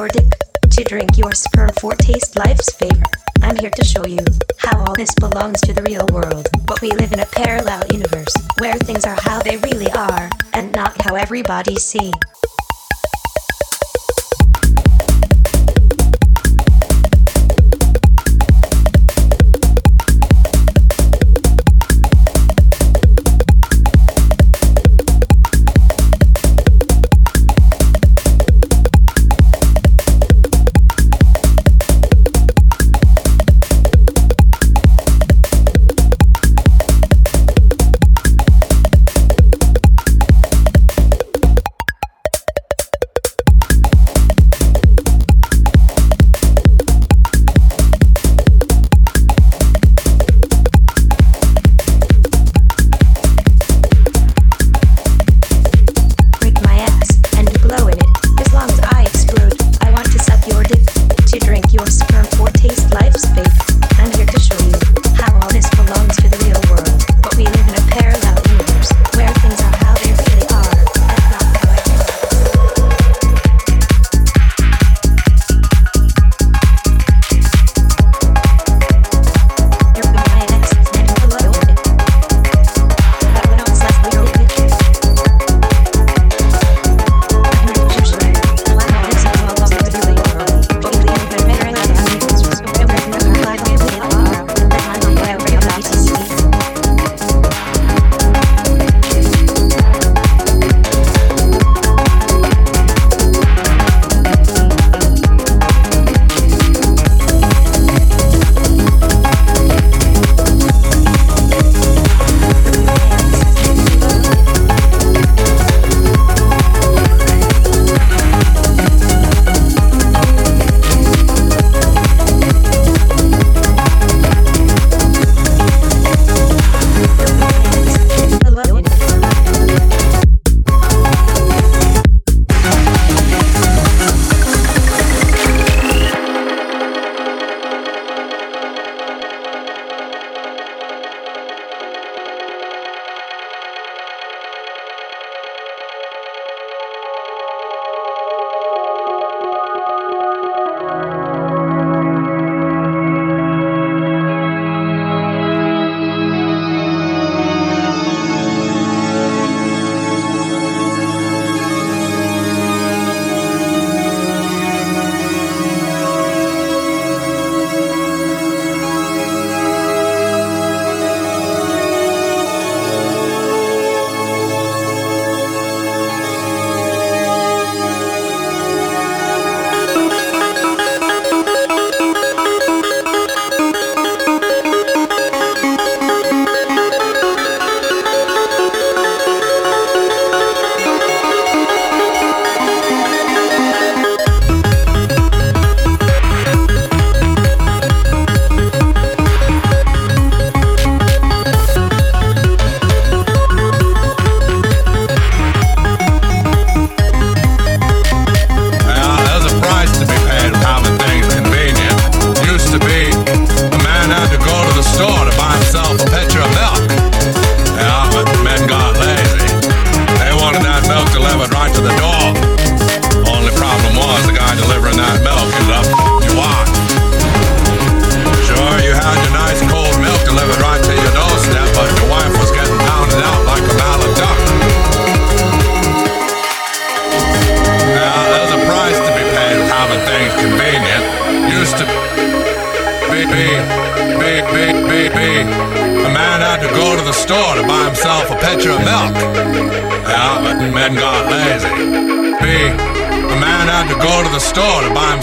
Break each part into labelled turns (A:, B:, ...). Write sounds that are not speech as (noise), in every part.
A: your dick, to drink your sperm for taste life's favor. I'm here to show you how all this belongs to the real world, but we live in a parallel universe where things are how they really are, and not how everybody sees.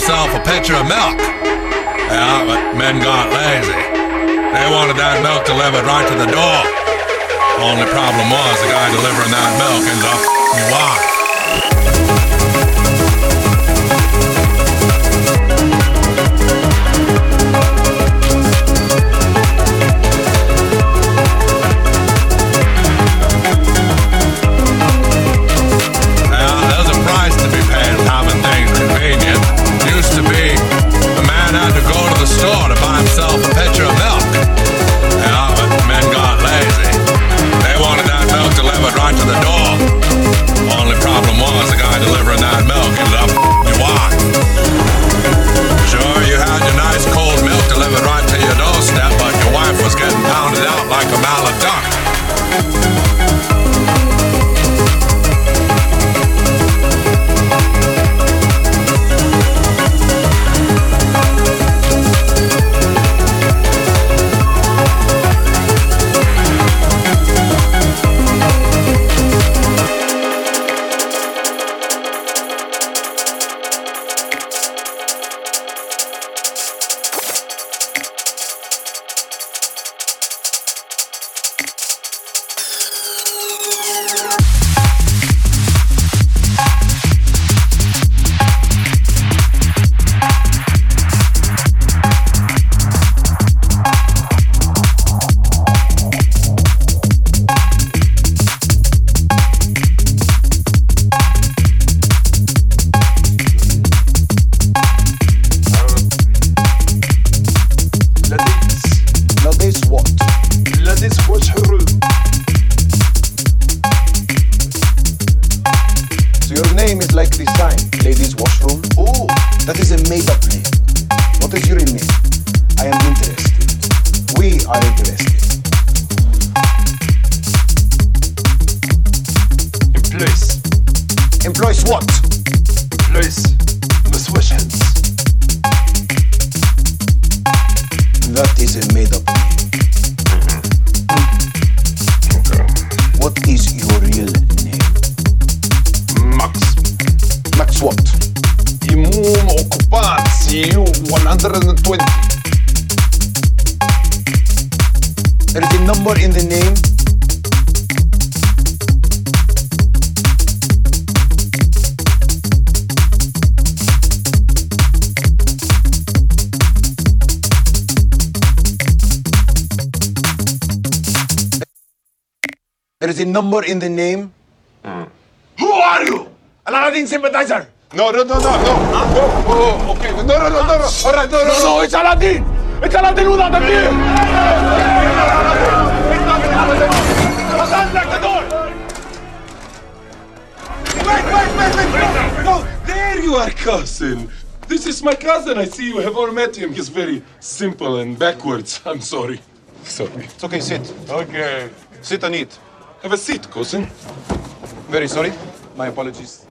A: myself a pitcher of milk. Yeah, but men got lazy. They wanted that milk delivered right to the door. Only problem was the guy delivering that milk ends up f***ing you.
B: is
C: it's very simple and backwards. (laughs) I'm sorry. Sorry.
B: It's okay, sit.
C: Okay.
B: Sit and eat.
C: Have a seat, cousin.
B: Very sorry. My apologies.